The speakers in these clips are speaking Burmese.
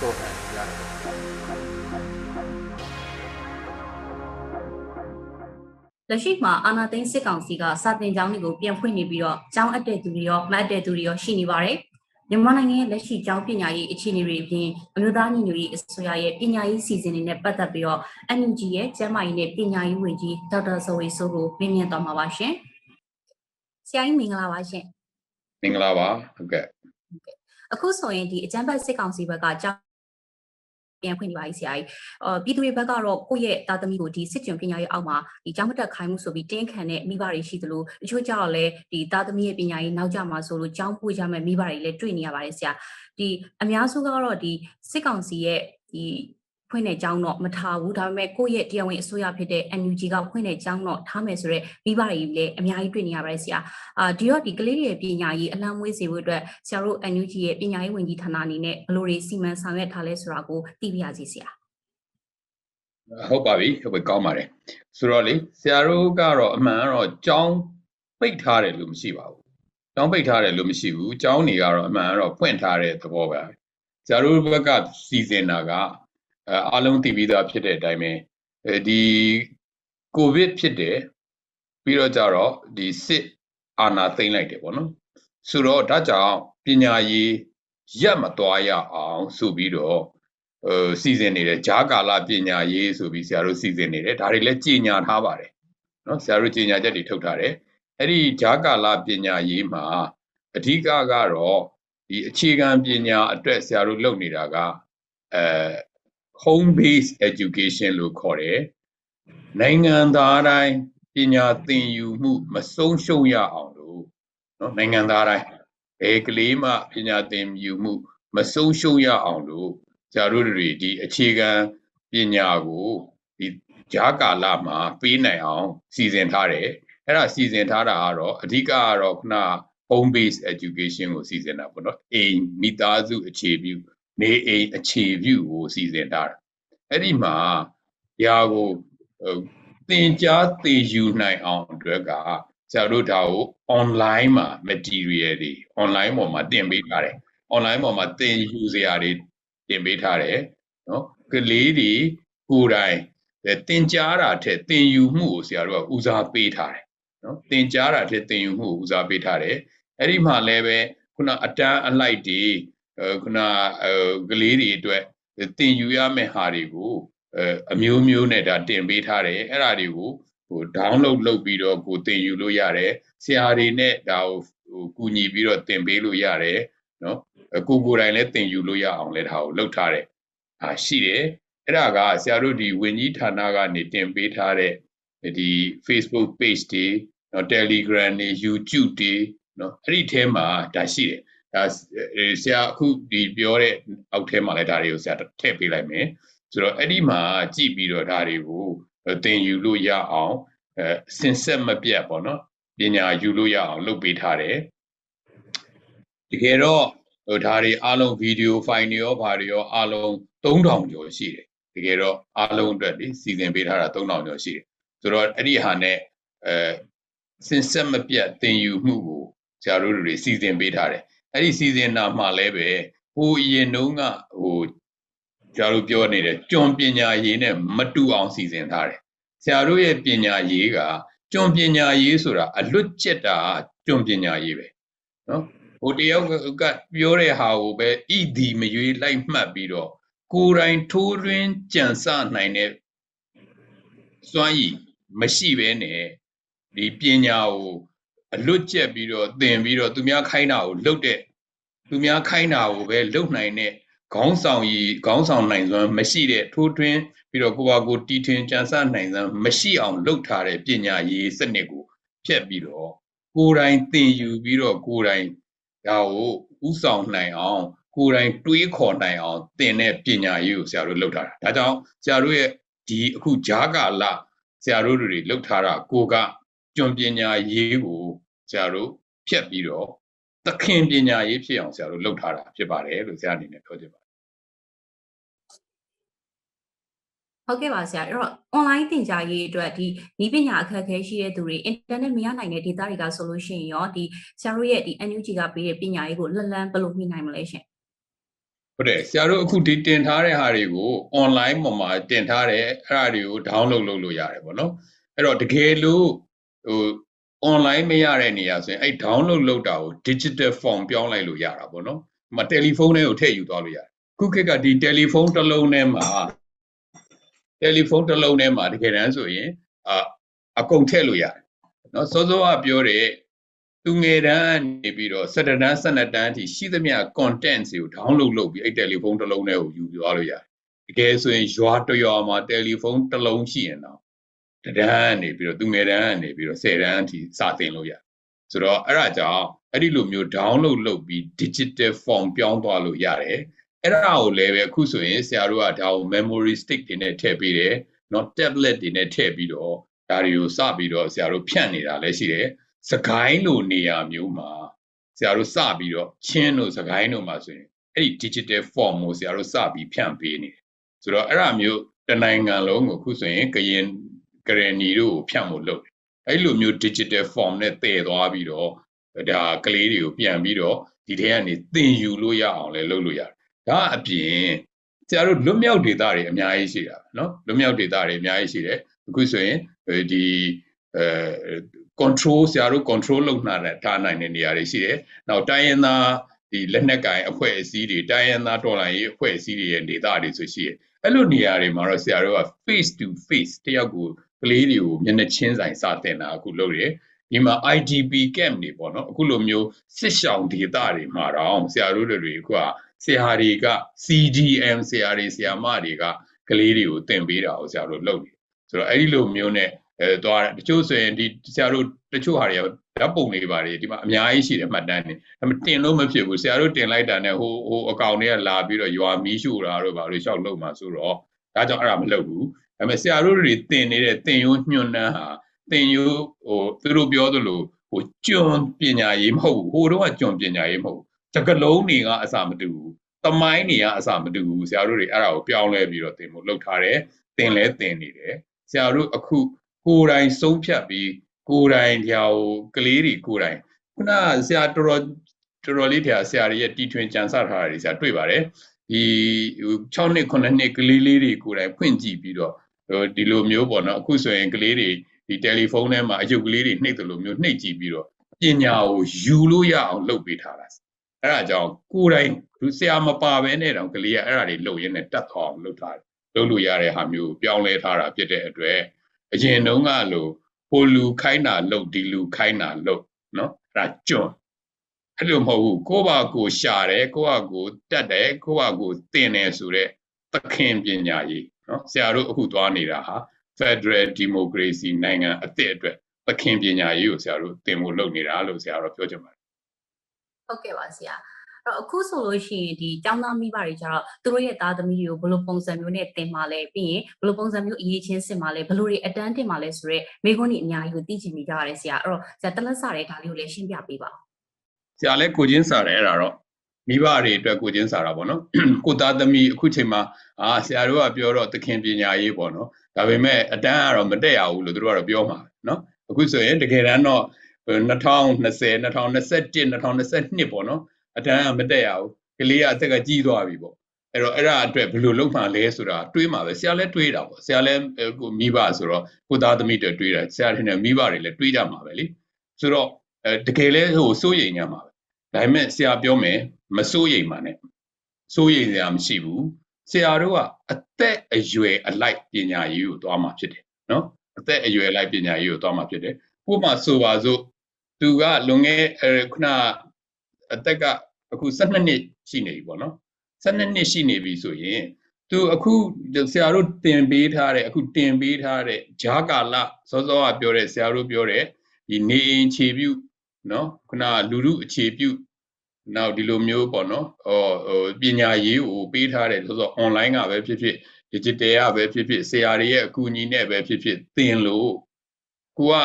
တော့တယ်ကြားတယ်လက်ရှိမှာအာနာသိန်းစစ်ကောင်စီကစာတင်ကျောင်းတွေကိုပြန်ဖွင့်နေပြီးတော့ကျောင်းအပ်တဲ့သူတွေရောမအပ်တဲ့သူတွေရောရှိနေပါတယ်။မြန်မာနိုင်ငံရဲ့လက်ရှိကျောင်းပညာရေးအခြေအနေတွေအပြင်အမျိုးသားညီညွတ်ရေးအစိုးရရဲ့ပညာရေးစီစဉ်တွေနဲ့ပတ်သက်ပြီးတော့ NUG ရဲ့ကျန်းမာရေးနဲ့ပညာရေးဝန်ကြီးဒေါက်တာဇော်ဝေဆိုးကိုမြင်မြင်သွားမှာပါရှင်။ဆရာကြီးမင်္ဂလာပါရှင်မင်္ဂလာပါဟုတ်ကဲ့။အခုဆိုရင်ဒီအကြမ်းဖက်စစ်ကောင်စီဘက်ကကျောင်း ပြန်ဖွင့်နေပါပြီဆရာကြီး။အော်ပြည်သူတွေဘက်ကတော့ကိုယ့်ရဲ့သားသမီးကိုဒီစစ်ကြုံပညာရေးအောက်မှာဒီကျောင်းမတက်ခိုင်းမှုဆိုပြီးတင်းခံတဲ့မိဘတွေရှိသလိုတချို့ကြတော့လည်းဒီသားသမီးရဲ့ပညာရေးနောက်ကျမှာဆိုလို့ကျောင်းပို့ကြမဲ့မိဘတွေလည်းတွေ့နေရပါတယ်ဆရာ။ဒီအများစုကတော့ဒီစစ်ကောင်စီရဲ့ဒီ ဖွင့်တဲ့ကျောင်းတော့မထားဘူးဒါပေမဲ့ကိုယ့်ရဲ့တရားဝင်အစိုးရဖြစ်တဲ့ NUG ကဖွင့်တဲ့ကျောင်းတော့ထားမယ်ဆိုတော့မိဘတွေလည်းအများကြီးတွေ့နေရပါတယ်ဆရာ။အာဒီတော့ဒီကလေးတွေရဲ့ပညာရေးအလံမွေးစေဖို့အတွက်ဆရာတို့ NUG ရဲ့ပညာရေးဝန်ကြီးဌာနအနေနဲ့ဘယ်လိုတွေစီမံဆောင်ရွက်ထားလဲဆိုတာကိုသိပြရစီဆရာ။ဟုတ်ပါပြီဟုတ်ပြီကောင်းပါတယ်ဆိုတော့လေဆရာတို့ကတော့အမှန်ကတော့ကြောင်းပိတ်ထားတယ်လို့မရှိပါဘူးကြောင်းပိတ်ထားတယ်လို့မရှိဘူးကြောင်းတွေကတော့အမှန်ကတော့ဖွင့်ထားတဲ့သဘောပဲဆရာတို့ဘက်ကစီစဉ်တာက အားလုံးသိပြီးသားဖြစ်တဲ့အတိုင်းပဲဒီကိုဗစ်ဖြစ်တယ်ပြီးတော့ကြတော့ဒီစစ်အာဏာသိမ်းလိုက်တယ်ပေါ့နော်ဆိုတော့ဒါကြောင့်ပညာရေးရက်မသွားရအောင်ဆိုပြီးတော့ဟိုစီစဉ်နေတယ်ဂျားကာလပညာရေးဆိုပြီးဆရာတို့စီစဉ်နေတယ်ဒါတွေလည်းကြီးညာထားပါတယ်နော်ဆရာတို့ကြီးညာချက်တွေထုတ်ထားတယ်အဲ့ဒီဂျားကာလပညာရေးမှာအဓိကကတော့ဒီအခြေခံပညာအတွက်ဆရာတို့လုပ်နေတာကအဲ home based education လို့ခေါ်တယ်နိုင်ငံသားတိုင်းပညာသင်ယူမှုမဆုံးရှုံးရအောင်လို့နော်နိုင်ငံသားတိုင်းဘယ်ကလေးမှပညာသင်ယူမှုမဆုံးရှုံးရအောင်လို့ကျတို့တွေဒီအခြေခံပညာကိုဒီကြားကာလမှာပေးနိုင်အောင်စီစဉ်ထားတယ်အဲ့ဒါစီစဉ်ထားတာကတော့အဓိကကတော့ခုန home based education ကိုစီစဉ်တာပေါ့နော်အိမ်မိသားစုအခြေပြု နေအိမ်အခြေပြုကိုစီစဉ်ထားတာအဲ့ဒီမှာຢာကိုဟိုသင်ကြားသင်ယူနိုင်အောင်အတွက်ကဆရာတို့ဒါကို online မှာ material တွေ online ပေါ်မှာတင်ပေးထားတယ် online ပေါ်မှာသင်ယူစရာတွေတင်ပေးထားတယ်နော်ကလေးတွေကိုယ်တိုင်အဲတင်ကြားတာထက်တင်ယူမှုကိုဆရာတို့ကဦးစားပေးထားတယ်နော်တင်ကြားတာထက်တင်ယူမှုကိုဦးစားပေးထားတယ်အဲ့ဒီမှာလည်းပဲခုနအတန်းအလိုက်တွေအဲ ခုနအဲကလေးတွေအတွက်တင်ယူရမယ့်ဟာတွေကိုအဲအမျိုးမျိုးနဲ့ဒါတင်ပေးထားတယ်အဲ့ဒါတွေကိုဟို download လုပ်ပြီးတော့ကိုတင်ယူလို့ရတယ်ဆရာတွေနဲ့ဒါကိုဟိုကူညီပြီးတော့တင်ပေးလို့ရတယ်နော်ကိုကိုယ်တိုင်လည်းသင်ယူလို့ရအောင်လည်းဒါကိုလှုပ်ထားတယ်။ဟာရှိတယ်။အဲ့ဒါကဆရာတို့ဒီဝင်ကြီးဌာနကနေတင်ပေးထားတဲ့ဒီ Facebook page တွေနော် Telegram တွေ YouTube တွေနော်အဲ့ဒီထဲမှာဒါရှိတယ်။ ဒါဆရာအခုဒီပြောတဲ့အောက်ထဲမှာလည်းဒါတွေကိုဆရာထည့်ပေးလိုက်မယ်။ဆိုတော့အဲ့ဒီမှာကြည့်ပြီးတော့ဒါတွေကိုသင်ယူလို့ရအောင်အဲစင်ဆက်မပြတ်ပေါ့နော်ပညာယူလို့ရအောင်လုပ်ပေးထားတယ်။တကယ်တော့ဟိုဒါတွေအားလုံးဗီဒီယိုဖိုင်တွေရောဘာတွေရောအားလုံး3000ကျော်ရှိတယ်တကယ်တော့အားလုံးအတွက်ဒီစီစဉ်ပေးထားတာ3000ကျော်ရှိတယ်ဆိုတော့အဲ့ဒီဟာနဲ့အဲစင်ဆက်မပြတ်သင်ယူမှုကိုဆရာတို့တွေစီစဉ်ပေးထားတယ် အဲ့ဒီစီစဉ်တာမှလည်းပဲဟိုအရင်တုန်းကဟိုဆရာတို့ပြောနေတဲ့ကျွံပညာရေးနဲ့မတူအောင်စီစဉ်ထားတယ်ဆရာတို့ရဲ့ပညာရေးကကျွံပညာရေးဆိုတာအလွတ်ကျက်တာကျွံပညာရေးပဲနော်ဟိုတယောက်ကပြောတဲ့ဟာကိုပဲဣဒီမရွေးလိုက်မှတ်ပြီးတော့ကိုယ်တိုင်ထိုးရင်းကြံစနိုင်တဲ့စွမ်းရည်မရှိဘဲနဲ့ဒီပညာကို အလွတ်ကျက်ပြီးတော့သင်ပြီးတော့သူများခိုင်းတာကိုလုပ်တဲ့သူများခိုင်းတာကိုပဲလုပ်နိုင်တဲ့ခေါင်းဆောင်ရည်ခေါင်းဆောင်နိုင်စွမ်းမရှိတဲ့ထိုးထွင်းပြီးတော့ကိုယ့်ဘာကိုတီထွင်ကြံစနိုင်စွမ်းမရှိအောင်လုပ်ထားတဲ့ပညာရေးစနစ်ကိုဖျက်ပြီးတော့ကိုယ်တိုင်သင်ယူပြီးတော့ကိုယ်တိုင်ဒါကိုဥဆောင်နိုင်အောင်ကိုယ်တိုင်တွေးခေါ်နိုင်အောင်သင်တဲ့ပညာရေးကိုဆရာတို့လုပ်ထားတာဒါကြောင့်ဆရာတို့ရဲ့ဒီအခုဂျာကာလဆရာတို့တွေလုပ်ထားတာကိုက ကျွန်ပညာရေးကိုဆရာတို့ဖြတ်ပြီးတော့သခင်ပညာရေးဖြစ်အောင်ဆရာတို့လုပ်ထားတာဖြစ်ပါတယ်လို့ဆရာအနေနဲ့ပြောချင်ပါတယ်ဟုတ်ကဲ့ပါဆရာအဲ့တော့ online သင်ကြားရေးအတွက်ဒီနည်းပညာအခက်အခဲရှိတဲ့သူတွေ internet မရနိုင်တဲ့ဒေသတွေကဆိုလို့ရှိရင်ရောဒီဆရာတို့ရဲ့ဒီ NUG ကပေးတဲ့ပညာရေးကိုလက်လန်းဘယ်လိုမှီနိုင်မလဲရှင်ဟုတ်တယ်ဆရာတို့အခုဒီတင်ထားတဲ့ဟာတွေကို online ပေါ်မှာတင်ထားတယ်အဲ့ဒါတွေကို download လုပ်လို့ရတယ်ပေါ့နော်အဲ့တော့တကယ်လို့ ဟို online မရတဲ့နေရာဆိုရင်အဲ့ download လုပ်တာကို digital form ပြောင်းလိုက်လို့ရတာပေါ့နော်ဒီမှာတယ်လီဖုန်းထဲကိုထည့်ယူသွားလို့ရတယ်ခုခေတ်ကဒီတယ်လီဖုန်းတစ်လုံးထဲမှာတယ်လီဖုန်းတစ်လုံးထဲမှာတကယ်တမ်းဆိုရင်အအကုန်ထည့်လို့ရတယ်နော်စောစောကပြောတဲ့သူငယ်တန်းနေပြီးတော့17တန်း12တန်းအထိရှိသမျှ content တွေကို download လုပ်ပြီးအဲ့တယ်လီဖုန်းတစ်လုံးထဲကိုယူသွားလို့ရတယ်တကယ်ဆိုရင်ရွာတစ်ရွာမှာတယ်လီဖုန်းတစ်လုံးရှိရင်တော့ တဒန်းနေပြီးတော့သူငယ်တန်းနေပြီးတော့10တန်းအထိစတင်လို့ရတယ်ဆိုတော့အဲ့ဒါကြောင့်အဲ့ဒီလိုမျိုး download လုပ်ပြီး digital form ပြောင်းသွားလို့ရတယ်အဲ့ဒါကိုလည်းပဲအခုဆိုရင်ဆရာတို့ကဒါကို memory stick တွေနဲ့ထည့်ပေးတယ်เนาะ tablet တွေနဲ့ထည့်ပြီးတော့ဒါတွေကိုစပြီးတော့ဆရာတို့ဖြန့်နေတာလည်းရှိတယ်စကိုင်းလိုနေရာမျိုးမှာဆရာတို့စပြီးတော့ချင်းတို့စကိုင်းတို့မှာဆိုရင်အဲ့ဒီ digital form ကိုဆရာတို့စပြီးဖြန့်ပေးနေတယ်ဆိုတော့အဲ့ဒါမျိုးတနိုင်ငံလုံးကိုအခုဆိုရင်ကရင် ကရဏီတို့ကိုဖြန့်ဖို့လုပ်တယ်အဲ့လိုမျိုး digital form နဲ့တည်သွားပြီးတော့ဒါကလေးတွေကိုပြန်ပြီးတော့ဒီထဲကနေသင်ယူလို့ရအောင်လည်းလုပ်လို့ရတယ်ဒါအပြင်ဆရာတို့လွတ်မြောက်ဒေတာတွေအများကြီးရှိတာเนาะလွတ်မြောက်ဒေတာတွေအများကြီးရှိတယ်အခုဆိုရင်ဒီအဲ control ဆရာတို့ control လုပ်နိုင်တဲ့ထားနိုင်တဲ့နေရာတွေရှိတယ်။နောက်တိုင်းရင်းသားဒီလက်နက်ကင်အဖွဲ့အစည်းတွေတိုင်းရင်းသားတော်လှန်ရေးအဖွဲ့အစည်းတွေရဲ့ဒေသတွေဆိုရှိတယ်။အဲ့လိုနေရာတွေမှာတော့ဆရာတို့က face to face တယောက်ကို ကလေးတွေကိုမျက်နှာချင်းဆိုင်စတင်တာအခုလုပ်တယ်။ဒီမှာ IDP camp တွေပေါ့နော်အခုလိုမျိုးစစ်ရှောင်ဒေသတွေမှာတော့ဆရာတို့တွေအခုကဆရာတွေက CDM ဆရာတွေဆရာမတွေကကလေးတွေကိုသင်ပေးတာကိုဆရာတို့လုပ်တယ်။ဆိုတော့အဲ့ဒီလိုမျိုးနဲ့အဲသွားတယ်တချို့ဆိုရင်ဒီဆရာတို့တချို့ဟာတွေကဓာတ်ပုံတွေပါတယ်ဒီမှာအများကြီးရှိတယ်မှတ်တမ်းတွေဒါပေမဲ့တင်လို့မဖြစ်ဘူးဆရာတို့တင်လိုက်တာနဲ့ဟိုဟိုအကောင်တွေကလာပြီးတော့ရွာမီးရှို့တာတို့ဘာလို့ရှောက်လုပ်မှာဆိုတော့ဒါကြောင့်အဲ့ဒါမလုပ်ဘူး ဒါပေမဲ့ဆရာတို့တွေတင်နေတဲ့တင်ရိုးညွှန်းနှန်းဟာတင်ရိုးဟိုသူတို့ပြောသလိုဟိုကျွန်းပညာရေးမဟုတ်ဘူးဟိုတော့ကကျွန်းပညာရေးမဟုတ်ဘူးစကလုံးတွေကအစာမတူဘူးတမိုင်းတွေကအစာမတူဘူးဆရာတို့တွေအဲ့ဒါကိုပြောင်းလဲပြီးတော့တင်ဖို့လုပ်ထားတယ်တင်လဲတင်နေတယ်ဆရာတို့အခုကိုယ်တိုင်ဆုံးဖြတ်ပြီးကိုယ်တိုင်ဒီဟာကိုကလေးတွေကိုယ်တိုင်ခုနဆရာတော်တော်တော်တော်လေးတရားဆရာတွေရဲ့တီထွင်ကြံစထားတာတွေဆရာတွေ့ပါတယ်ဒီ6နှစ်9နှစ်ကလေးလေးတွေကိုယ်တိုင်ဖွင့်ကြည့်ပြီးတော့ ဒီလိုမျိုးပေါ့နော်အခုဆိုရင်ကလေးတွေဒီတယ်လီဖုန်းထဲမှာအယုတ်ကလေးတွေနှိပ်တယ်လို့မျိုးနှိပ်ကြည့်ပြီးတော့ပညာကိုယူလို့ရအောင်လုပ်ပေးထားတာအဲ့ဒါကြောင့်ကိုယ်တိုင်လူဆရာမပါဘဲနဲ့တောင်ကလေးကအဲ့ဒါတွေလုပ်ရင်းနဲ့တတ်သွားအောင်လုပ်ထားတယ်လုပ်လို့ရတဲ့ဟာမျိုးပြောင်းလဲထားတာဖြစ်တဲ့အတွက်အရင်တုန်းကလို့ဟိုလူခိုင်းတာလို့ဒီလူခိုင်းတာလို့နော်အဲ့ဒါကျွန်းအဲ့လိုမဟုတ်ဘူးကိုယ့်ဘာကိုယ်ရှာတယ်ကိုယ့်ဘာကိုယ်တက်တယ်ကိုယ့်ဘာကိုယ်သင်တယ်ဆိုတော့သခင်ပညာရေး နော်ဆရာတို့အခုသွားနေတာဟာ Federal Democracy နိုင်ငံအသစ်အတွက်သခင်ပညာရေးကိုဆရာတို့သင်ဖို့လုပ်နေတာလို့ဆရာတို့ပြောချင်ပါတယ်ဟုတ်ကဲ့ပါဆရာတော့အခုဆိုလို့ရှိရင်ဒီကျောင်းသားမိဘတွေကျတော့သူတို့ရဲ့သားသမီးတွေကိုဘယ်လိုပုံစံမျိုးနဲ့တင်ပါလဲပြီးရင်ဘယ်လိုပုံစံမျိုးအရေးချင်းစစ်ပါလဲဘယ်လိုတွေအတန်းတင်ပါလဲဆိုတော့မိခွန်းကြီးအများကြီးကိုသိချင်နေကြရတယ်ဆရာအဲ့တော့ဆရာတလက်စားတဲ့ဒါလေးကိုလည်းရှင်းပြပေးပါဦးဆရာလည်းကိုချင်းစားတယ်အဲ့ဒါတော့ မိဘတွေအတွက်ကိုချင်းစားတာပေါ့နော်ကိုသားသမီးအခုချိန်မှာအာဆရာတို့ကပြောတော့သခင်ပညာရေးပေါ့နော်ဒါပေမဲ့အတန်းကတော့မတက်ရဘူးလို့သူတို့ကတော့ပြောမှာနော်အခုဆိုရင်တကယ်တမ်းတော့2020 2021 2022ပေါ့နော်အတန်းကမတက်ရဘူးကလေးကအသက်ကကြီးသွားပြီပေါ့အဲ့တော့အဲ့ဒါအတွက်ဘယ်လိုလုပ်မှလဲဆိုတာတွေးမှာပဲဆရာလည်းတွေးတာပေါ့ဆရာလည်းကိုမိဘဆိုတော့ကိုသားသမီးတွေတွေးတာဆရာထင်တယ်မိဘတွေလည်းတွေးကြမှာပဲလေဆိုတော့အဲတကယ်လဲဟိုစိုးရိမ်ကြမှာပဲဒါပေမဲ့ဆရာပြောမယ် မစိုးရိမ်ပါနဲ့စိုးရိမ်စရာမရှိဘူးဆရာတို့ကအသက်အရွယ်အလိုက်ပညာရေးကိုသွားမှာဖြစ်တယ်နော်အသက်အရွယ်အလိုက်ပညာရေးကိုသွားမှာဖြစ်တယ်ဥပမာဆိုပါစို့သူကလွန်ခဲ့ခုနအသက်ကအခု12နှစ်ရှိနေပြီပေါ့နော်12နှစ်ရှိနေပြီဆိုရင်သူအခုဆရာတို့တင်ပေးထားတဲ့အခုတင်ပေးထားတဲ့ဂျာကာလစောစောကပြောတဲ့ဆရာတို့ပြောတဲ့ဒီနေအိမ်ခြေပြုနော်ခုနလူလူအခြေပြု နောက်ဒီလိုမျိုးပေါ့နော်ဟောဟိုပညာရေးကိုပေးထားတယ်ဆိုတော့ online ကပဲဖြစ်ဖြစ် digital ကပဲဖြစ်ဖြစ်ဆရာတွေရဲ့အကူအညီနဲ့ပဲဖြစ်ဖြစ်သင်လို့ကိုက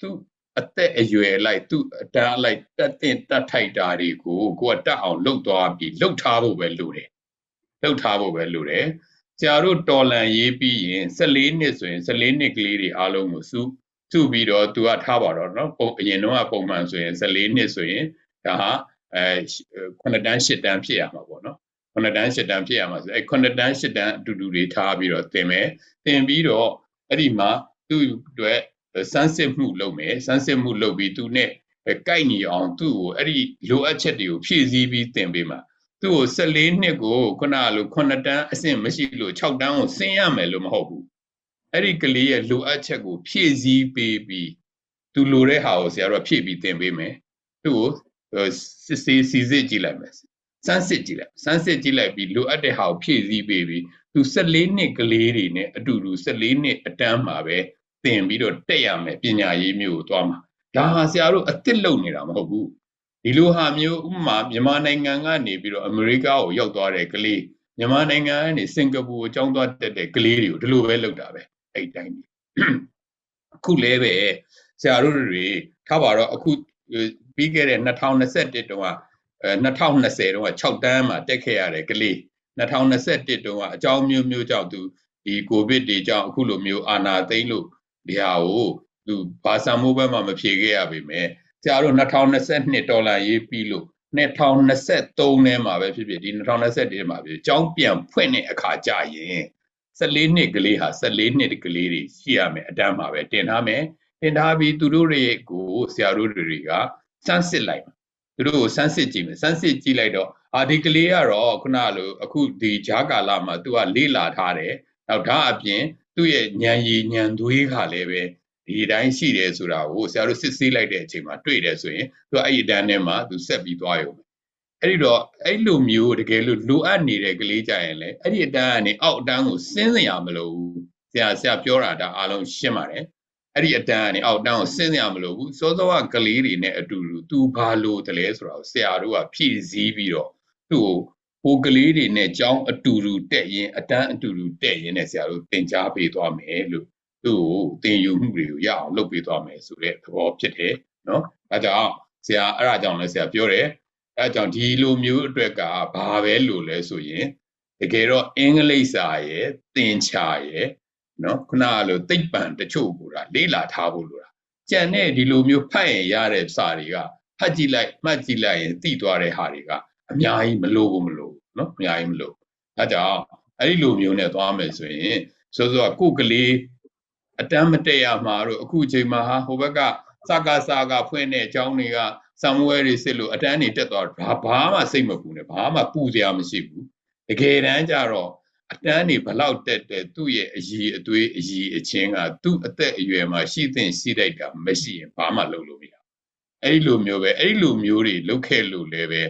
သူ့အသက်အရွယ်လိုက်သူ့အတန်းလိုက်တက်တင်တက်ထိုက်တာတွေကိုကိုကတက်အောင်လှုပ်သွားပြီးလှုပ်ထားဖို့ပဲလိုတယ်လှုပ်ထားဖို့ပဲလိုတယ်ဆရာတို့တော်လန်ရေးပြီးရင်14နှစ်ဆိုရင်14နှစ်ကလေးတွေအားလုံးကိုစုစုပြီးတော့သူကထားပါတော့เนาะပုံအရင်တော့ပုံမှန်ဆိုရင်14နှစ်ဆိုရင်ဒါဟာ အဲ9တန်း10တန်းဖြစ်ရမှာပေါ့နော်9တန်း10တန်းဖြစ်ရမှာဆိုအဲ9တန်း10တန်းအတူတူတွေထားပြီးတော့သင်မယ်သင်ပြီးတော့အဲ့ဒီမှာသူ့အတွက်စမ်းစစ်မှုလုပ်မယ်စမ်းစစ်မှုလုပ်ပြီးသူနဲ့ကိုက်ညီအောင်သူ့ကိုအဲ့ဒီလိုအပ်ချက်တွေကိုဖြည့်ဆည်းပြီးသင်ပေးမှာသူ့ကို14နှစ်ကိုခုနလို9တန်းအဆင့်မရှိလို့6တန်းကိုဆင်းရမယ်လို့မဟုတ်ဘူးအဲ့ဒီကလေးရဲ့လိုအပ်ချက်ကိုဖြည့်ဆည်းပေးပြီးသူလိုတဲ့ဟာကိုဆရာတို့ကဖြည့်ပြီးသင်ပေးမယ်သူ့ကို စစ်စစ်စီစစ်ကြည့်လိုက်မယ်စမ်းစစ်ကြည့်လိုက်စမ်းစစ်ကြည့်လိုက်ပြီးလိုအပ်တဲ့ဟာကိုဖြည့်ဆည်းပေးပြီးသူ14နှစ်ကလေးတွေနဲ့အတူတူ14နှစ်အတန်းမှာပဲသင်ပြီးတော့တက်ရမယ်ပညာရေးမျိုးကိုသွားမှာဒါဟာဆရာတို့အစ်စ်လုံနေတာမဟုတ်ဘူးဒီလိုဟာမျိုးဥပမာမြန်မာနိုင်ငံကနေပြီးတော့အမေရိကကိုရောက်သွားတဲ့ကလေးမြန်မာနိုင်ငံကနေစင်ကာပူကိုကျောင်းသွားတက်တဲ့ကလေးတွေကိုဒီလိုပဲလုပ်တာပဲအဲ့တိုင်းအခုလဲပဲဆရာတို့တွေထားပါတော့အခု ပြီးခဲ့တဲ့2021တုန်းကအဲ2020တုန်းက6တန်းမှာတက်ခဲ့ရတဲ့ကလေး2021တုန်းကအကြောင်းမျိုးမျိုးကြောင့်သူဒီကိုဗစ်တွေကြောင့်အခုလိုမျိုးအာဏာသိမ်းလို့ဒီဟာကိုသူဘာသာမိုးဘက်မှာမဖြေခဲ့ရပါမယ်ဆရာတို့2022ဒေါ်လာရေးပြီးလို့2023ထဲမှာပဲဖြစ်ဖြစ်ဒီ2021ထဲမှာဖြစ်ကျောင်းပြန်ဖွင့်တဲ့အခါကြရင်14နှစ်ကလေးဟာ14နှစ်ကလေးတွေရှိရမယ်အတန်းမှာပဲတင်ထားမယ်တင်ထားပြီးသူတို့တွေကိုဆရာတို့တွေက စမ်းစစ်လိုက်သူတို့ကိုစမ်းစစ်ကြည့်မယ်စမ်းစစ်ကြည့်လိုက်တော့အာဒီကလေးကတော့ခုနလိုအခုဒီဂျာကာလာမှာသူကလေ့လာထားတယ်နောက်ဒါအပြင်သူ့ရဲ့ဉာဏ်ရည်ဉာဏ်သွေးခါလည်းပဲဒီတိုင်းရှိတယ်ဆိုတာကိုဆရာတို့စစ်ဆေးလိုက်တဲ့အချိန်မှာတွေ့တယ်ဆိုရင်သူအဲ့ဒီအတန်းထဲမှာသူဆက်ပြီးသွားရုံအဲ့ဒီတော့အဲ့လိုမျိုးတကယ်လို့လိုအပ်နေတဲ့ကလေးကြရင်လေအဲ့ဒီအတန်းကနေအောက်အတန်းကိုဆင်းစရာမလိုဘူးဆရာဆရာပြောတာဒါအားလုံးရှင်းပါတယ် အဲ့ဒီအတန်းကနေအောက်တန်းကိုဆင်းစရာမလိုဘူးစောစောကကလေးတွေနဲ့အတူတူသူဘာလို့တလဲဆိုတာကိုဆရာတို့ကဖြည့်ဆည်းပြီးတော့သူ့ကိုဟိုကလေးတွေနဲ့ကြောင်းအတူတူတက်ရင်အတန်းအတူတူတက်ရင်နဲ့ဆရာတို့သင်ကြားပေးသွားမယ်လို့သူ့ကိုသင်ယူမှုတွေကိုရအောင်လုပ်ပေးသွားမယ်ဆိုတဲ့သဘောဖြစ်တယ်နော်အဲကြောင့်ဆရာအဲ့ဒါကြောင့်လည်းဆရာပြောတယ်အဲကြောင့်ဒီလိုမျိုးအတွက်ကဘာပဲလို့လဲဆိုရင်တကယ်တော့အင်္ဂလိပ်စာရဲ့သင်ချာရဲ့ နော်ခုနကလိုသိပ္ပံတချို့ကိုဒါလေးလာထားဖို့လိုတာကြံတဲ့ဒီလိုမျိုးဖတ်ရင်ရတဲ့စာတွေကဖတ်ကြည့်လိုက်မှတ်ကြည့်လိုက်ရင်သိသွားတဲ့ဟာတွေကအများကြီးမလို့ဘူးမလို့နော်အများကြီးမလို့အဲကြောင့်အဲ့ဒီလိုမျိုးနဲ့သွားမယ်ဆိုရင်ဆိုဆိုကိုကလေးအတမ်းမတက်ရမှာတို့အခုချိန်မှာဟာဟိုဘက်ကစကားစကားဖွင့်တဲ့အကြောင်းတွေကဆံမွဲတွေစစ်လို့အတန်းတွေတက်သွားဘာဘာမှစိတ်မပူနဲ့ဘာမှပူစရာမရှိဘူးတကယ်တမ်းကျတော့ အတန်းတွေဘလောက်တက်တဲ့သူ့ရဲ့အည်အသွေးအည်အချင်းကသူ့အသက်အရွယ်မှာရှိသင့်ရှိလိုက်တာမရှိရင်ဘာမှလုပ်လို့မရအဲ့ဒီလိုမျိုးပဲအဲ့ဒီလိုမျိုးတွေလုပ်ခဲ့လို့လည်းပဲ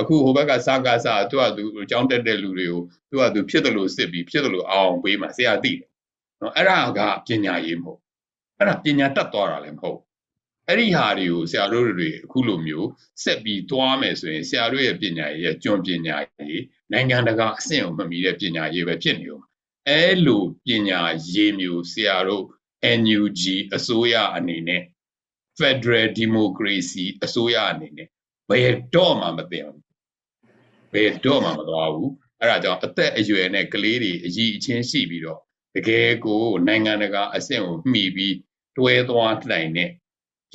အခုဟိုဘက်ကစကားစသူကသူအကြောင်းတက်တဲ့လူတွေကိုသူကသူဖြစ်တယ်လို့စစ်ပြီးဖြစ်တယ်လို့အောင်ပေးမှာဆရာသိတယ်နော်အဲ့ဒါကပညာရေးမဟုတ်အဲ့ဒါပညာတတ်သွားတာလည်းမဟုတ်အဲ့ဒီဟာတွေကိုဆရာတို့တွေအခုလိုမျိုးဆက်ပြီးသွားမယ်ဆိုရင်ဆရာတို့ရဲ့ပညာရေးရဲ့ကျွမ်းပညာရေး နိုင်ငံတကာအဆင့်ကိုမမီတဲ့ပညာရေးပဲဖြစ်နေဦးအဲ့လိုပညာရေးမျိုးဆရာတို့ NUG အစိုးရအနေနဲ့ Federal Democracy အစိုးရအနေနဲ့ဘယ်တော့မှမသိအောင်ဘယ်တော့မှမသွားဘူးအဲ့ဒါကြောင့်အသက်အရွယ်နဲ့ကလေးတွေအကြီးအချင်းရှိပြီးတော့တကယ်ကိုနိုင်ငံတကာအဆင့်ကိုမှီပြီးတွဲသွားနိုင်တဲ့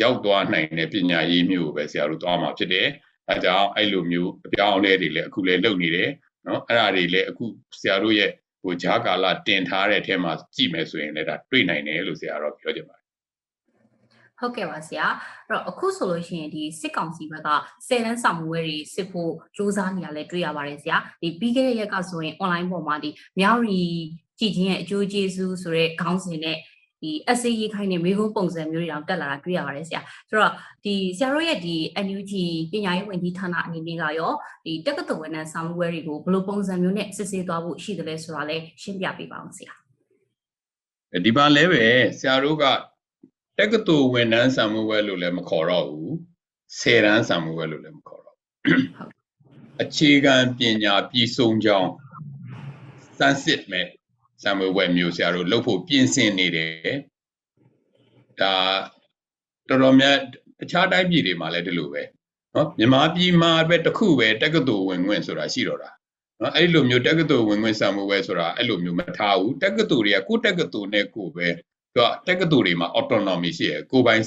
ရောက်သွားနိုင်တဲ့ပညာရေးမျိုးကိုပဲဆရာတို့သွားမှာဖြစ်တယ်။အဲကြောင့်အဲ့လိုမျိုးအပြောင်းအလဲတွေလည်းအခုလည်းလုပ်နေတယ် နော်။အဲ့ဒါတွေလည်းအခုဆရာတို့ရဲ့ဟိုဂျာကာလာတင်ထားတဲ့အထက်မှာကြည့်မယ်ဆိုရင်လည်းဒါတွေ့နိုင်တယ်လို့ဆရာတော့ပြောချင်ပါတယ်ဟုတ်ကဲ့ပါဆရာအဲ့တော့အခုဆိုလို့ရှိရင်ဒီစစ်ကောင်စီဘက်ကဆယ်တန်းဆောင်မွေးတွေစစ်ဖို့စူးစမ်းနေရလဲတွေ့ရပါတယ်ဆရာဒီပြီးခဲ့တဲ့ရက်ကဆိုရင် online ပေါ်မှာဒီမြောက်ရီကြည်ချင်းရဲ့အကျိုးကျေးဇူးဆိုတဲ့ခေါင်းစဉ်နဲ့ ဒီ essay ရေးခိုင်းတဲ့မိကုန်းပုံစံမျိုးတွေတောင်တက်လာတာတွေ့ရပါတယ်ဆရာဆိုတော့ဒီဆရာတို့ရဲ့ဒီ NUG ပညာရေးဝန်ကြီးဌာနအနေနဲ့ကရောဒီတက္ကသိုလ်ဝန်ထမ်းဆောင်မွေးတွေကိုဘယ်လိုပုံစံမျိုးနဲ့စစ်ဆေးသွားဖို့ရှိတယ်လဲဆိုတာလဲရှင်းပြပေးပါအောင်ဆရာ။ဒီပါလဲပဲဆရာတို့ကတက္ကသိုလ်ဝန်ထမ်းဆံမှုဝဲလို့လည်းမခေါ်တော့ဘူး။ဆယ်တန်းဆံမှုဝဲလို့လည်းမခေါ်တော့ဘူးအခြေခံပညာပြည်စုံကြောင်းစမ်းစစ်မဲ့ ဆံမွေးပွဲမျိုးဆရာတို့လုပ်ဖို့ပြင်ဆင်နေတယ်ဒါတော်တော်များတခြားတိုင်းပြည်တွေမှာလည်းဒီလိုပဲနော်မြန်မာပြည်မှာပဲတစ်ခုပဲတက္ကသိုလ်ဝင်ခွင့်ဆိုတာရှိတော့တာနော်အဲ့လိုမျိုးတက္ကသိုလ်ဝင်ခွင့်ဆံမွေးပွဲဆိုတာအဲ့လိုမျိုးမထားဘူးတက္ကသိုလ်တွေကကိုယ့်တက္ကသိုလ်နဲ့ကိုယ်ပဲသူကတက္ကသိုလ်တွေမှာ autonomy ရှိရယ်ကိုယ်ပိုင်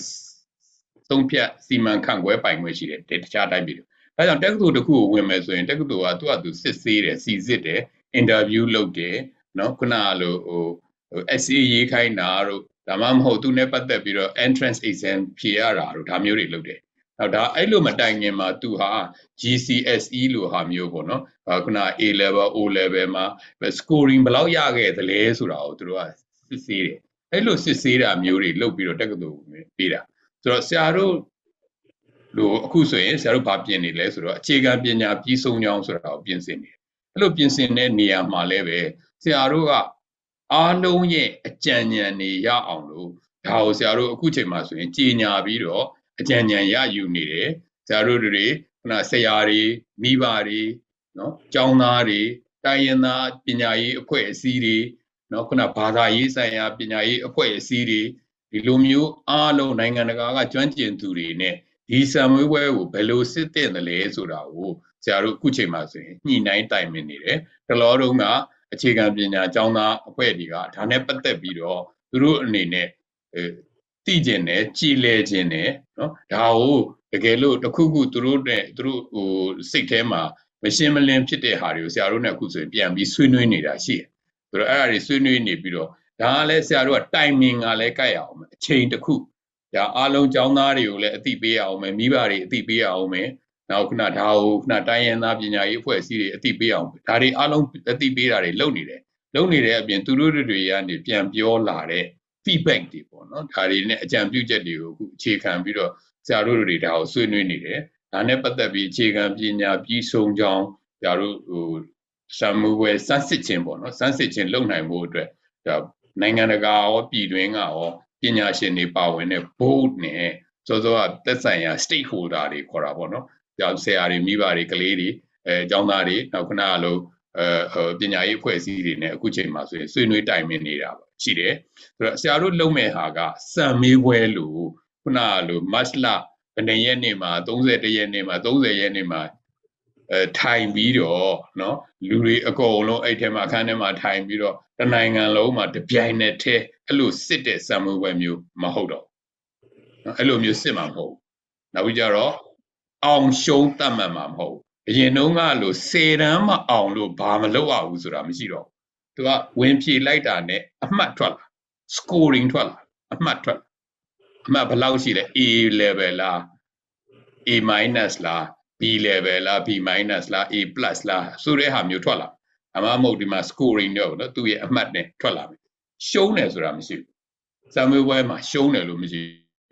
သုံးဖြတ်စီမံခန့်ခွဲပိုင်ခွင့်ရှိတယ်တခြားတိုင်းပြည်တွေဒါကြောင့်တက္ကသိုလ်တစ်ခုကိုဝင်မယ်ဆိုရင်တက္ကသိုလ်ကသူ့အတူစစ်ဆေးတယ်စီစစ်တယ်အင်တာဗျူးလုပ်တယ် နော်ခုနကလိုဟိုဟို essay ရေးခိုင်းတာတို့ဒါမှမဟုတ်သူနဲ့ပတ်သက်ပြီးတော့ entrance exam ဖြေရတာတို့ဒါမျိုးတွေလုပ်တယ်။နောက်ဒါအဲ့လိုမတိုင်ခင်မှာသူဟာ GCSE လို့ဟာမျိုးပေါ့နော်။ခုန A level O level မှာ scoring ဘယ်လောက်ရခဲ့သလဲဆိုတာကိုသူတို့ကစစ်ဆေးတယ်။အဲ့လိုစစ်ဆေးတာမျိုးတွေလုပ်ပြီးတော့တက္ကသိုလ်ပေးတာ။ဆိုတော့ဆရာတို့လို့အခုဆိုရင်ဆရာတို့ဘာပြင်နေလဲဆိုတော့အခြေခံပညာပြီးဆုံးကြောင်းဆိုတာကိုပြင်ဆင်နေတယ် အဲ့လိုပြင်ဆင်တဲ့နေရာမှာလည်းပဲဆရာတို့ကအားလုံးရဲ့အကြံဉာဏ်တွေရအောင်လို့ဒါကိုဆရာတို့အခုချိန်မှာဆိုရင်ကြီးညာပြီးတော့အကြံဉာဏ်ရယူနေတယ်ဆရာတို့တွေခုနဆရာတွေမိဘတွေနော်ကျောင်းသားတွေတိုင်းရင်းသားပညာရေးအဖွဲ့အစည်းတွေနော်ခုနဘာသာရေးဆိုင်ရာပညာရေးအဖွဲ့အစည်းတွေဒီလိုမျိုးအားလုံးနိုင်ငံတကာကကျွမ်းကျင်သူတွေနဲ့ဒီဆံမွေးပွဲကိုဘယ်လိုစစ်တဲ့လဲဆိုတာကို ဆရာတို့အခုချိန်မှာဆိုရင်ညှိနှိုင်းတိုင်ပင်နေတယ်တလောတုန်းကအခြေခံပညာကျောင်းသားအဖွဲ့တွေကဒါနဲ့ပတ်သက်ပြီးတော့သူတို့အနေနဲ့အဲသိကျင်တယ်ကြည်လဲခြင်းတယ်နော်ဒါကိုတကယ်လို့တခုခုသူတို့နဲ့သူတို့ဟိုစိတ်ထဲမှာမရှင်းမလင်းဖြစ်တဲ့ဟာတွေကိုဆရာတို့နဲ့အခုဆိုရင်ပြန်ပြီးဆွေးနွေးနေတာရှိတယ်ဆိုတော့အဲ့ဒါတွေဆွေးနွေးနေပြီးတော့ဒါကလည်းဆရာတို့ကတိုင်မင်ကလည်းကြိုက်အောင်အချိန်တစ်ခုဒါအားလုံးចောင်းသားတွေကိုလည်းအသိပေးအောင်မယ်မိဘတွေအသိပေးအောင်မယ် နောက်ခုနဒါကိုခုနတိုင်းရင်းသားပညာရေးအဖွဲ့အစည်းတွေအသိပေးအောင်ဒါတွေအားလုံးအသိပေးတာတွေလုပ်နေတယ်လုပ်နေတဲ့အပြင်သူတို့တွေကနေပြန်ပြောလာတဲ့ feedback တွေပေါ့နော်ဒါတွေနဲ့အကြံပြုချက်တွေကိုအခုအခြေခံပြီးတော့ဆရာတို့တွေဒါကိုဆွေးနွေးနေတယ်ဒါနဲ့ပတ်သက်ပြီးအခြေခံပညာပြီးဆုံးကြောင်းဆရာတို့ဟိုဆမ်မူဝဲစမ်းစစ်ခြင်းပေါ့နော်စမ်းစစ်ခြင်းလုပ်နိုင်ဖို့အတွက်ဒါနိုင်ငံတကာရောပြည်တွင်းကရောပညာရှင်တွေပါဝင်တဲ့ board နဲ့စောစောကသက်ဆိုင်ရာ stakeholder တွေခေါ်တာပေါ့နော်။ကြောင် ဆရာတွေမိဘတွေကလေးတွေအဲအကြောင်းသားတွေနောက်ခဏလိုအဲပညာရေးအဖွဲ့အစည်းတွေနဲ့အခုချိန်မှာဆိုရင်ဆွေးနွေးတိုင်ပင်နေတာပါရှိတယ်။ဆိုတော့ဆရာတို့လုပ်မဲ့ဟာကစံမေးပွဲလို့ခုနကလို match လဘယ်နှစ်ရက်နေ့မှာ31ရက်နေ့မှာ30ရက်နေ့မှာအဲထိုင်ပြီးတော့เนาะလူတွေအကုန်လုံးအဲ့ထဲမှာအခန်းထဲမှာထိုင်ပြီးတော့တနိုင်ငံလုံးမှာတပြိုင်နက်တည်းအဲ့လိုစစ်တဲ့စံမွေးပွဲမျိုးမဟုတ်တော့နော်အဲ့လိုမျိုးစစ်မှာမဟုတ်နောက်ပြီးကြတော့ အောင်ရှုံးတတ်မှတ်မှာမဟုတ်အရင်တုန်းကလို့စေတန်းမအောင်လို့ဘာမလုပ်ရဘူးဆိုတာမရှိတော့သူကဝင်ဖြေလိုက်တာနဲ့အမှတ်ထွက်လာ scoring ထွက်လာအမှတ်ထွက်လာအမှတ်ဘယ်လောက်ရှိလဲ A level လား A minus လား B level လား B minus လား A plus လားဆိုတဲ့ဟာမျိုးထွက်လာအမမဟုတ်ဒီမှာ scoring တော့နော်သူ့ရဲ့အမှတ်နဲ့ထွက်လာမယ်ရှုံးတယ်ဆိုတာမရှိဘူး။စာမေးပွဲမှာရှုံးတယ်လို့မရှိ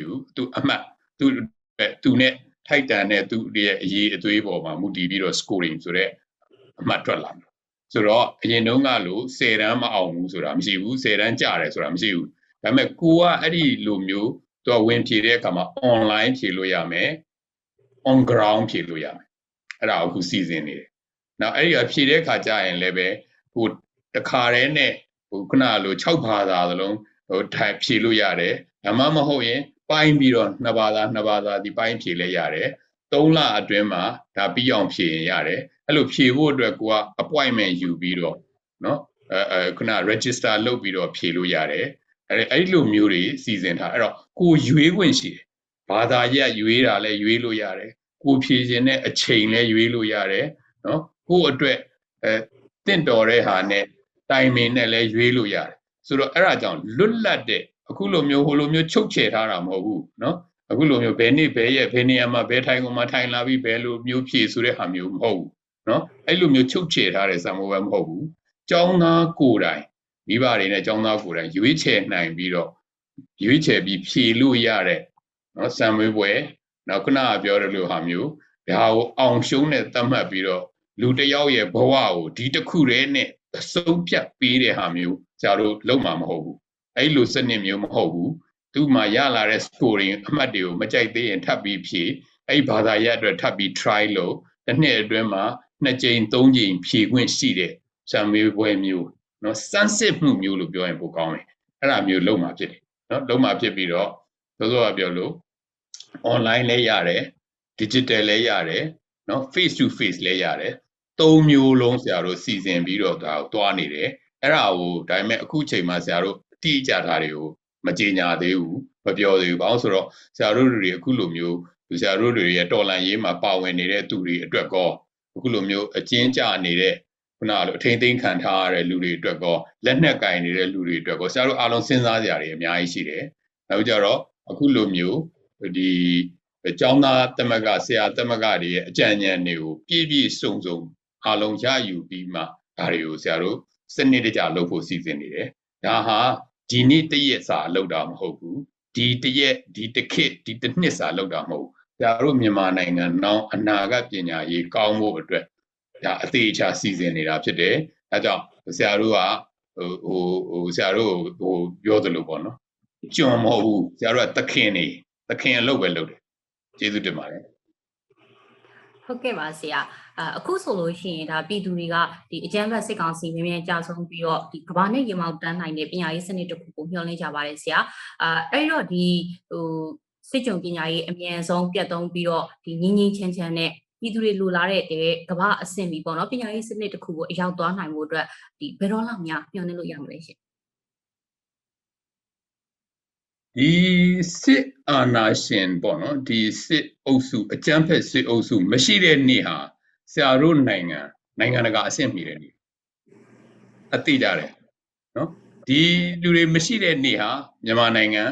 ဘူး။သူအမှတ်သူသူနဲ့ ထိုက်တန်တဲ့သူရဲ့အရေးအသွေးပေါ်မှာမူတည်ပြီးတော့ scoring ဆိုတဲ့အမှတ်ထွက်လာတယ်။ဆိုတော့အရင်တုန်းကလို့10တန်းမအောင်ဘူးဆိုတာမရှိဘူး10တန်းကျတယ်ဆိုတာမရှိဘူး။ဒါပေမဲ့ကိုကအဲ့ဒီလိုမျိုးသူကဝင်ဖြေတဲ့အခါမှာ online ဖြေလို့ရမယ်။ on ground ဖြေလို့ရမယ်။အဲ့ဒါအခုစီစဉ်နေတယ်။နောက်အဲ့ဒီကဖြေတဲ့အခါကျရင်လည်းပဲဟိုတခါတည်းနဲ့ဟိုခုနလို6ဘာသာသလုံးဟိုထိုင်ဖြေလို့ရတယ်ဒါမှမဟုတ်ရင် ပိုင်းပြီးတော့နှစ်ဘာသာနှစ်ဘာသာဒီပိုင်းဖြေလဲရတယ်3လအတွင်းမှာဒါပြီးအောင်ဖြေရင်ရတယ်အဲ့လိုဖြေဖို့အတွက်ကိုက appointment ယူပြီးတော့เนาะအဲအဲခုန register လုပ်ပြီးတော့ဖြေလို့ရတယ်အဲ့အဲ့လိုမျိုးတွေစီစဉ်ထားအဲ့တော့ကိုရွေးခွင့်ရှိတယ်ဘာသာရက်ရွေးတာလဲရွေးလို့ရတယ်ကိုဖြေခြင်းနဲ့အချိန်လဲရွေးလို့ရတယ်เนาะကိုအတွက်အဲတင့်တော်တဲ့ဟာနဲ့တိုင်မင်နဲ့လည်းရွေးလို့ရတယ်ဆိုတော့အဲ့ဒါကြောင့်လွတ်လပ်တဲ့ အခုလိုမျိုးဟိုလိုမျိုးချုပ်ချယ်ထားတာမဟုတ်ဘူးเนาะအခုလိုမျိုးဘယ်နေ့ဘယ်ရက်ဘယ်နေရာမှာဘယ်ထိုင်ကုန်မှာထိုင်လာပြီးဘယ်လိုမျိုးဖြည့်ဆိုတဲ့ဟာမျိုးမဟုတ်ဘူးเนาะအဲ့လိုမျိုးချုပ်ချယ်ထားတဲ့ဇာမိုးပဲမဟုတ်ဘူးကျောင်းသားကိုယ်တိုင်မိဘတွေနဲ့ကျောင်းသားကိုယ်တိုင်ရွေးချယ်နိုင်ပြီးတော့ရွေးချယ်ပြီးဖြည့်လို့ရတဲ့เนาะဇာမွေးပွဲနောက်ခုနကပြောတဲ့လိုဟာမျိုးဒါကိုအောင်ရှုံးနဲ့သတ်မှတ်ပြီးတော့လူတယောက်ရဲ့ဘဝကိုဒီတစ်ခုတည်းနဲ့အဆုံးဖြတ်ပေးတဲ့ဟာမျိုးဆရာတို့လုံးမှာမဟုတ်ဘူး အဲ့လိုစနစ်မျိုးမဟုတ်ဘူးသူ့မှာရလာတဲ့ scoring အမှတ်တွေကိုမကြိုက်သေးရင်ထပ်ပြီးဖြည့်အဲ့ဘာသာရပ်အတွက်ထပ်ပြီး try လုပ်တစ်နှစ်အတွင်းမှာနှစ်ကြိမ်သုံးကြိမ်ဖြည့်ခွင့်ရှိတဲ့ဆံမေးပွဲမျိုးနော်စမ်းစစ်မှုမျိုးလို့ပြောရင်ပိုကောင်းတယ်အဲ့ဒါမျိုးလုံးမှာဖြစ်တယ်နော်လုံးမှာဖြစ်ပြီးတော့သောသောကပြောလို့ online လည်းရတယ် digital လည်းရတယ်နော် face to face လည်းရတယ်သုံးမျိုးလုံးဆရာတို့စီစဉ်ပြီးတော့ဒါကိုတွားနေတယ်အဲ့ဒါကိုဒါပေမဲ့အခုချိန်မှာဆရာတို့အ တိအကျထားတွေကိုမကြေညာသေးဘူးမပြောသေးဘူးဘာလို့ဆိုတော့ဆရာတို့တွေအခုလိုမျိုးဆရာတို့တွေရဲ့တော်လန်ရေးမှာပါဝင်နေတဲ့သူတွေအတွက်ကောအခုလိုမျိုးအကျဉ်းကျနေတဲ့ခုနလိုအထိမ့်သိမ်းခံထားရတဲ့လူတွေအတွက်ကောလက်နက်ကင်နေတဲ့လူတွေအတွက်ကောဆရာတို့အားလုံးစဉ်းစားကြရတယ်အများကြီးရှိတယ်နောက်ကြတော့အခုလိုမျိုးဒီကျောင်းသားတမကဆရာတမကတွေရဲ့အကြံဉာဏ်တွေကိုပြည့်ပြည့်စုံစုံအားလုံးရယူပြီးမှဒါတွေကိုဆရာတို့စနစ်တကျလုပ်ဖို့စီစဉ်နေတယ် ဒါဟာဒီနေ့တရက်စာလောက်တာမဟုတ်ဘူးဒီတရက်ဒီတစ်ခေတ်ဒီတစ်နှစ်စာလောက်တာမဟုတ်ဘူးဆရာတို့မြန်မာနိုင်ငံနောက်အနာဂတ်ပညာရေးကောင်းဖို့အတွက်ဒါအသေးချာစီစဉ်နေတာဖြစ်တယ်အဲကြောင့်ဆရာတို့ကဟိုဟိုဟိုဆရာတို့ဟိုပြောသလိုပေါ့နော်ကျွန်မဟုတ်ဘူးဆရာတို့ကသခင်နေသခင်အလုပ်ပဲလုပ်တယ်ကျေးဇူးတင်ပါတယ် ဟုတ်ကဲ့ပါဆရာအအခုဆိုလို့ရှိရင်ဒါပြည်သူတွေကဒီအကြမ်းဖက်စစ်ကောင်စီမြင်မြန်ကြာဆုံးပြီးတော့ဒီကဘာနဲ့ရေမောက်တန်းနိုင်တဲ့ပညာရေးစနစ်တစ်ခုကိုမျှော်လင့်ကြပါတယ်ဆရာအာအဲ့တော့ဒီဟိုစစ်ကြုံပညာရေးအမြန်ဆုံးပြတ်သုံးပြီးတော့ဒီငင်းငင်းချမ်းချမ်းနဲ့ပြည်သူတွေလိုလားတဲ့တဲ့ကဘာအဆင့်ပြီးပေါ့နော်ပညာရေးစနစ်တစ်ခုကိုအရောက်သွားနိုင်ဖို့အတွက်ဒီဘယ်တော့လောက်များမျှော်လင့်လို့ရမလဲရှင် ဒီစစ်အာဏာရှင်ပေါ့နော်ဒီစစ်အုပ်စုအကြမ်းဖက်စစ်အုပ်စုမရှိတဲ့နေ့ဟာဆရာတို့နိုင်ငံနိုင်ငံတကာအဆင့်မီတဲ့နေ့အသိကြတယ်နော်ဒီလူတွေမရှိတဲ့နေ့ဟာမြန်မာနိုင်ငံ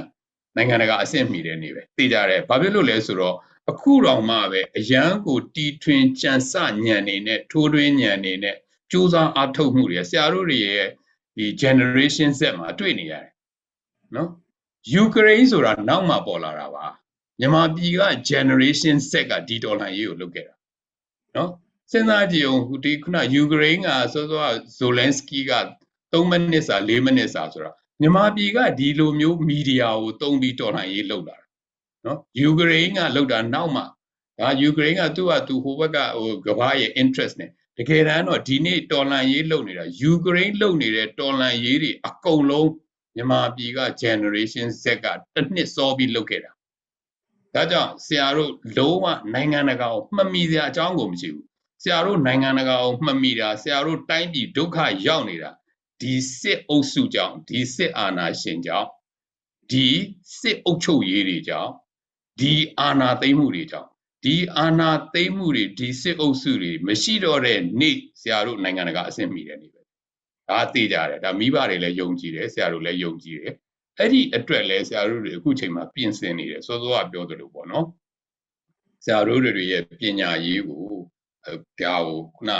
နိုင်ငံတကာအဆင့်မီတဲ့နေ့ပဲသိကြတယ်ဘာဖြစ်လို့လဲဆိုတော့အခုတော့မှပဲအရန်ကိုတီထွင်ကြံစညံနေနဲ့ထိုးထွင်းညံနေနဲ့စူးစမ်းအားထုတ်မှုတွေဆရာတို့တွေရဲ့ဒီ generation Z မှာတွေ့နေရတယ်နော် ယူကရိန်းဆိုတာနောက်မှပေါ်လာတာပါမြန်မာပြည်က generation Z ကဒီဒေါ်လာရေးကိုလုပ်ခဲ့တာနော်စဉ်းစားကြည့်အောင်ဒီခုနယူကရိန်းကစောစောဇိုလန်စကီက3မိနစ်စာ4မိနစ်စာဆိုတာမြန်မာပြည်ကဒီလိုမျိုးမီဒီယာကိုတုံးပြီးဒေါ်လာရေးလုပ်လာတာနော်ယူကရိန်းကလုပ်တာနောက်မှဒါယူကရိန်းကသူ့ဟာသူဟိုဘက်ကဟိုကမ္ဘာရဲ့ interest နဲ့တကယ်တမ်းတော့ဒီနေ့တော်လန်ရေးလုပ်နေတာယူကရိန်းလုပ်နေတဲ့တော်လန်ရေးတွေအကုန်လုံး မြန်မာပြည်က generation Z ကတစ်နှစ်စောပြီးလုပ်ခဲ့တာဒါကြောင့်ဆရာတို့လုံးဝနိုင်ငံတကာကိုမှတ်မိစရာအကြောင်းကိုမရှိဘူးဆရာတို့နိုင်ငံတကာကိုမှတ်မိတာဆရာတို့တိုင်းပြည်ဒုက္ခရောက်နေတာဒီစစ်အုပ်စုကြောင့်ဒီစစ်အာဏာရှင်ကြောင့်ဒီစစ်အုပ်ချုပ်ရေးတွေကြောင့်ဒီအာဏာသိမ်းမှုတွေကြောင့်ဒီအာဏာသိမ်းမှုတွေဒီစစ်အုပ်စုတွေမရှိတော့တဲ့နေ့ဆရာတို့နိုင်ငံတကာအဆင့်မီတဲ့နေ့ပဲ ဒါသိကြတယ်ဒါမိဘတွေလည်းယုံကြည်တယ်ဆရာတို့လည်းယုံကြည်တယ်အဲ့ဒီအတွက်လဲဆရာတို့တွေအခုချိန်မှာပြင်ဆင်နေတယ်စောစောကပြောသလိုပေါ့နော်ဆရာတို့တွေရဲ့ပညာရေးကိုဒါကိုခုန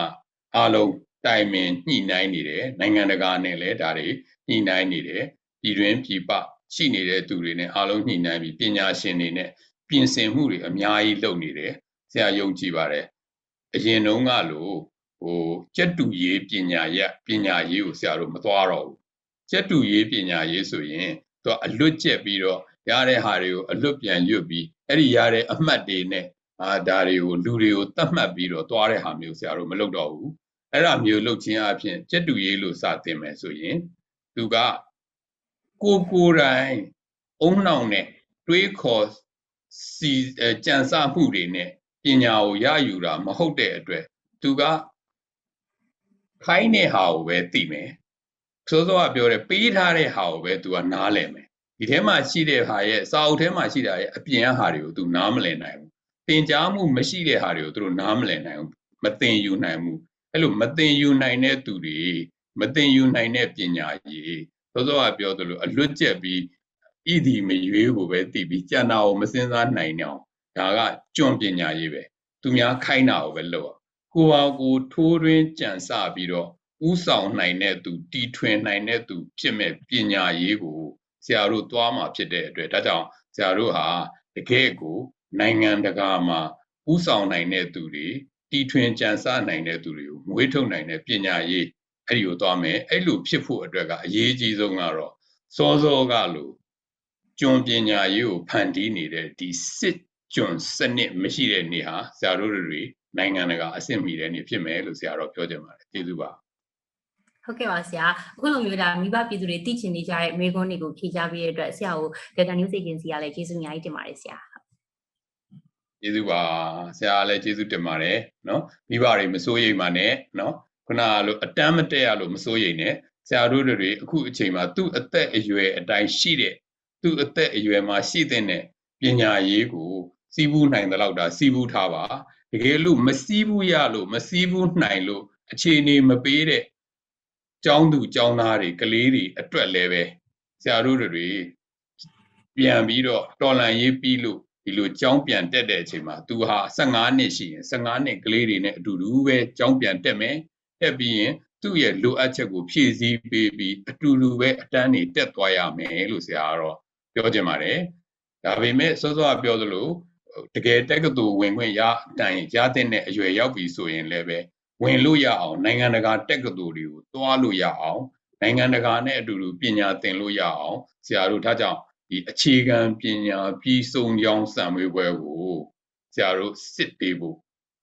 အားလုံးတိုင်ပင်ညှိနှိုင်းနေတယ်နိုင်ငံတကာနဲ့လည်းဒါတွေညှိနှိုင်းနေတယ်ပြည်တွင်းပြည်ပရှိနေတဲ့သူတွေနဲ့အားလုံးညှိနှိုင်းပြီးပညာရှင်တွေနဲ့ပြင်ဆင်မှုတွေအများကြီးလုပ်နေတယ်ဆရာယုံကြည်ပါတယ်အရင်တုန်းကလို့ ဟိုစက်တူရေးပညာရက်ပညာရေးကိုဆရာတို့မသွားတော့ဘူးစက်တူရေးပညာရေးဆိုရင်သူကအလွတ်ကျက်ပြီးတော့ရတဲ့ဟာတွေကိုအလွတ်ပြန်ရွတ်ပြီးအဲ့ဒီရတဲ့အမှတ်တွေနဲ့အာဒါတွေကိုလူတွေကိုတတ်မှတ်ပြီးတော့သွားတဲ့ဟာမျိုးဆရာတို့မလုပ်တော့ဘူးအဲ့ဒါမျိုးလုပ်ခြင်းအပြင်စက်တူရေးလို့စတင်မယ်ဆိုရင်သူကကိုကိုယ်တိုင်အုံနှောင်နဲ့တွေးခေါ်စီကြံစမှုတွေနဲ့ပညာကိုရယူတာမဟုတ်တဲ့အတွက်သူက ခိုင်းတဲ့ဟာကိုပဲသိမယ်ဆိုတော့ပြောတယ်ပေးထားတဲ့ဟာကိုပဲသူကနားလည်မယ်ဒီထဲမှာရှိတဲ့ဟာရဲ့စာအုပ်ထဲမှာရှိတာရဲ့အပြင်ကဟာတွေကိုသူနားမလည်နိုင်ဘူးသင်ကြားမှုမရှိတဲ့ဟာတွေကိုသူတို့နားမလည်နိုင်ဘူးမသင်ယူနိုင်ဘူးအဲ့လိုမသင်ယူနိုင်တဲ့သူတွေမသင်ယူနိုင်တဲ့ပညာရေးသောသောကပြောသလိုအလွတ်ကျက်ပြီးဣဒီမရွေးကိုပဲသိပြီးကြံတာကိုမစင်စားနိုင်အောင်ဒါကကျွန့်ပညာရေးပဲသူများခိုင်းတာကိုပဲလုပ် ကိုဟာကိုထိုးတွင်းကြံစပြီးတော့ဥဆောင်နိုင်တဲ့သူတီထွင်နိုင်တဲ့သူဖြစ်မဲ့ပညာရေးကိုဆရာတို့သွားမှာဖြစ်တဲ့အတွက်ဒါကြောင့်ဆရာတို့ဟာတကယ်ကို နိုင်ငံတကာမှာဥဆောင်နိုင်တဲ့သူတွေတီထွင်ကြံစနိုင်တဲ့သူတွေကိုမွေးထုတ်နိုင်တဲ့ပညာရေးအဲ့ဒီကိုသွားမယ်အဲ့လိုဖြစ်ဖို့အတွက်ကအရေးကြီးဆုံးကတော့စောစောကလို့ကျွန်းပညာရေးကိုဖန်တီးနေတဲ့ဒီစစ် ကျွန်စနစ်မရှိတဲ့နေဟာဆရာတို့တွေနိုင်ငံတကာအဆင့်မီတဲ့နေဖြစ်မယ်လို့ဆရာတော်ပြောချင်ပါတယ်ကျေးဇူးပါဟုတ်ကဲ့ပါဆရာအခုလိုမျိုးဒါမိဘပြည်သူတွေသိချင်နေကြတဲ့မေခွန်းတွေကိုဖြေချပေးတဲ့အတွက်ဆရာကို Data News Agency ကလည်းကျေးဇူးအများကြီးတင်ပါတယ်ဆရာကျေးဇူးပါဆရာလည်းကျေးဇူးတင်ပါတယ်နော်မိဘတွေမစိုးရိမ်ပါနဲ့နော်ခုနကလိုအတမ်းမတက်ရလို့မစိုးရိမ်နဲ့ဆရာတို့တွေအခုအချိန်မှာသူ့အသက်အရွယ်အတိုင်းရှိတဲ့သူ့အသက်အရွယ်မှာရှိတဲ့ပညာရေးကို စီးပူးနိုင်တဲ့လောက်တာစီးပူးထားပါတကယ်လို့မစီးဘူးရလို့မစီးဘူးနိုင်လို့အခြေအနေမပေးတဲ့ကျောင်းသူကျောင်းသားတွေကလေးတွေအတွက်လည်းပဲဆရာတို့တွေပြန်ပြီးတော့တော်လန်ရေးပြီးလို့ဒီလိုကျောင်းပြန်တက်တဲ့အချိန်မှာသူဟာ15နှစ်ရှိရင်15နှစ်ကလေးတွေနဲ့အတူတူပဲကျောင်းပြန်တက်မယ်တက်ပြီးရင်သူ့ရဲ့လိုအပ်ချက်ကိုဖြည့်ဆည်းပေးပြီးအတူတူပဲအတန်းနေတက်သွားရမယ်လို့ဆရာကတော့ပြောချင်ပါတယ်ဒါပေမဲ့စောစောကပြောသလို တကယ်တက္ကသိုလ်ဝင်ခွင့်ရအတိုင်ရတဲ့အရွယ်ရောက်ပြီဆိုရင်လည်းပဲဝင်လို့ရအောင်နိုင်ငံတကာတက္ကသိုလ်တွေကိုတွားလို့ရအောင်နိုင်ငံတကာနဲ့အတူတူပညာသင်လို့ရအောင်ဆရာတို့ထားကြောင့်ဒီအခြေခံပညာပြီးဆုံးကြောင်းစံမွေးပွဲကိုဆရာတို့စစ်ပေးဖို့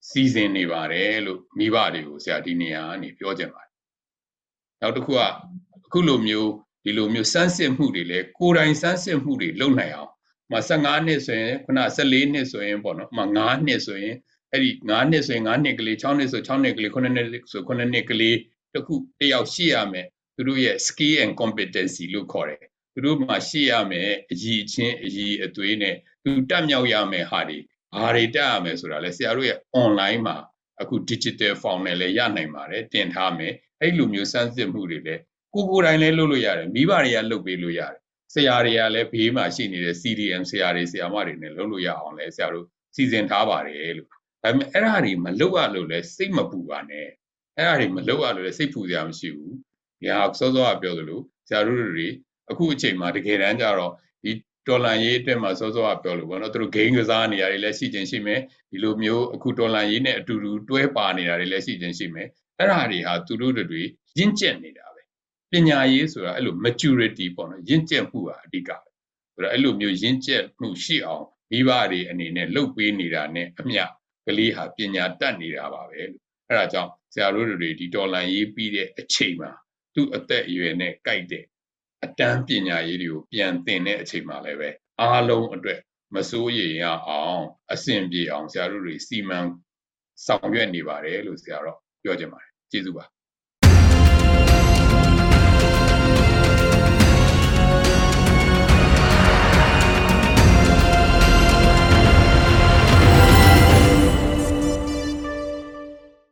စီစဉ်နေပါတယ်လို့မိဘတွေကိုဆရာဒီနေရာကနေပြောချင်ပါတယ်နောက်တစ်ခုကအခုလိုမျိုးဒီလိုမျိုးစမ်းစစ်မှုတွေလဲကိုယ်တိုင်စမ်းစစ်မှုတွေလုပ်နိုင်အောင် မ15နှစ်ဆိုရင်ခုန14နှစ်ဆိုရင်ပေါ့နော်မ9နှစ်ဆိုရင်အဲ့ဒီ9နှစ်ဆိုရင်9နှစ်ကလေး6နှစ်ဆို6နှစ်ကလေး9နှစ်ဆို9နှစ်ကလေးတခုတယောက်ရှိရမယ်သူတို့ရဲ့ skill and competency လို့ခေါ်တယ်သူတို့မှာရှိရမယ်အည်အချင်းအည်အသွေးနဲ့သူတက်မြောက်ရမယ်ဟာတွေဘာတွေတက်ရမယ်ဆိုတာလဲဆရာတို့ရဲ့ online မှာအခု digital form နဲ့လည်းရနိုင်ပါတယ်တင်ထားမယ်အဲ့လိုမျိုးစမ်းစစ်မှုတွေလည်းကိုကိုယ်တိုင်လည်းလုပ်လို့ရတယ်မိဘတွေကလုပ်ပေးလို့ရတယ် ဆရာတွေကလည်းဘေးမှာရှိနေတဲ့ CDM ဆရာတွေဆရာမတွေနဲ့လုပ်လို့ရအောင်လဲဆရာတို့စီစဉ်ထားပါတယ်လို့ဒါပေမဲ့အဲ့ဒါတွေမလုပ်ရလို့လဲစိတ်မပူပါနဲ့အဲ့ဒါတွေမလုပ်ရလို့လဲစိတ်ပူစရာမရှိဘူးဒီဟာစောစောကပြောသလိုဆရာတို့တွေအခုအချိန်မှာတကယ်တမ်းကျတော့ဒီတော်လန်ရေးအတွက်မှာစောစောကပြောလို့ပေါ့နော်သူတို့ game ကစားနေရတယ်လည်းရှိခြင်းရှိမယ်ဒီလိုမျိုးအခုတော်လန်ရေးနဲ့အတူတူတွဲပါနေတာတွေလည်းရှိခြင်းရှိမယ်အဲ့ဒါတွေဟာသူတို့တွေရင့်ကျက်နေတာပဲ ပညာရေးဆိုတာအဲ့လို maturity ပေါ့နော်ရင့်ကျက်မှုဟာအဓိကပဲဆိုတော့အဲ့လိုမျိုးရင့်ကျက်မှုရှိအောင်မိဘတွေအနေနဲ့လှုပ်ပေးနေတာနဲ့အမျှကလေးဟာပညာတတ်နေတာပါပဲလို့အဲ့ဒါကြောင့်ဆရာတို့တွေဒီတော်လန်ရေးပြီးတဲ့အချိန်မှာသူ့အသက်အရွယ်နဲ့ကိုက်တဲ့အတန်းပညာရေးတွေကိုပြန်သင်တဲ့အချိန်မှာလည်းပဲအားလုံးအတွက်မစိုးရိမ်ရအောင်အဆင်ပြေအောင်ဆရာတို့တွေစီမံဆောင်ရွက်နေပါတယ်လို့ဆရာတော့ပြောချင်ပါတယ်ကျေးဇူးပါ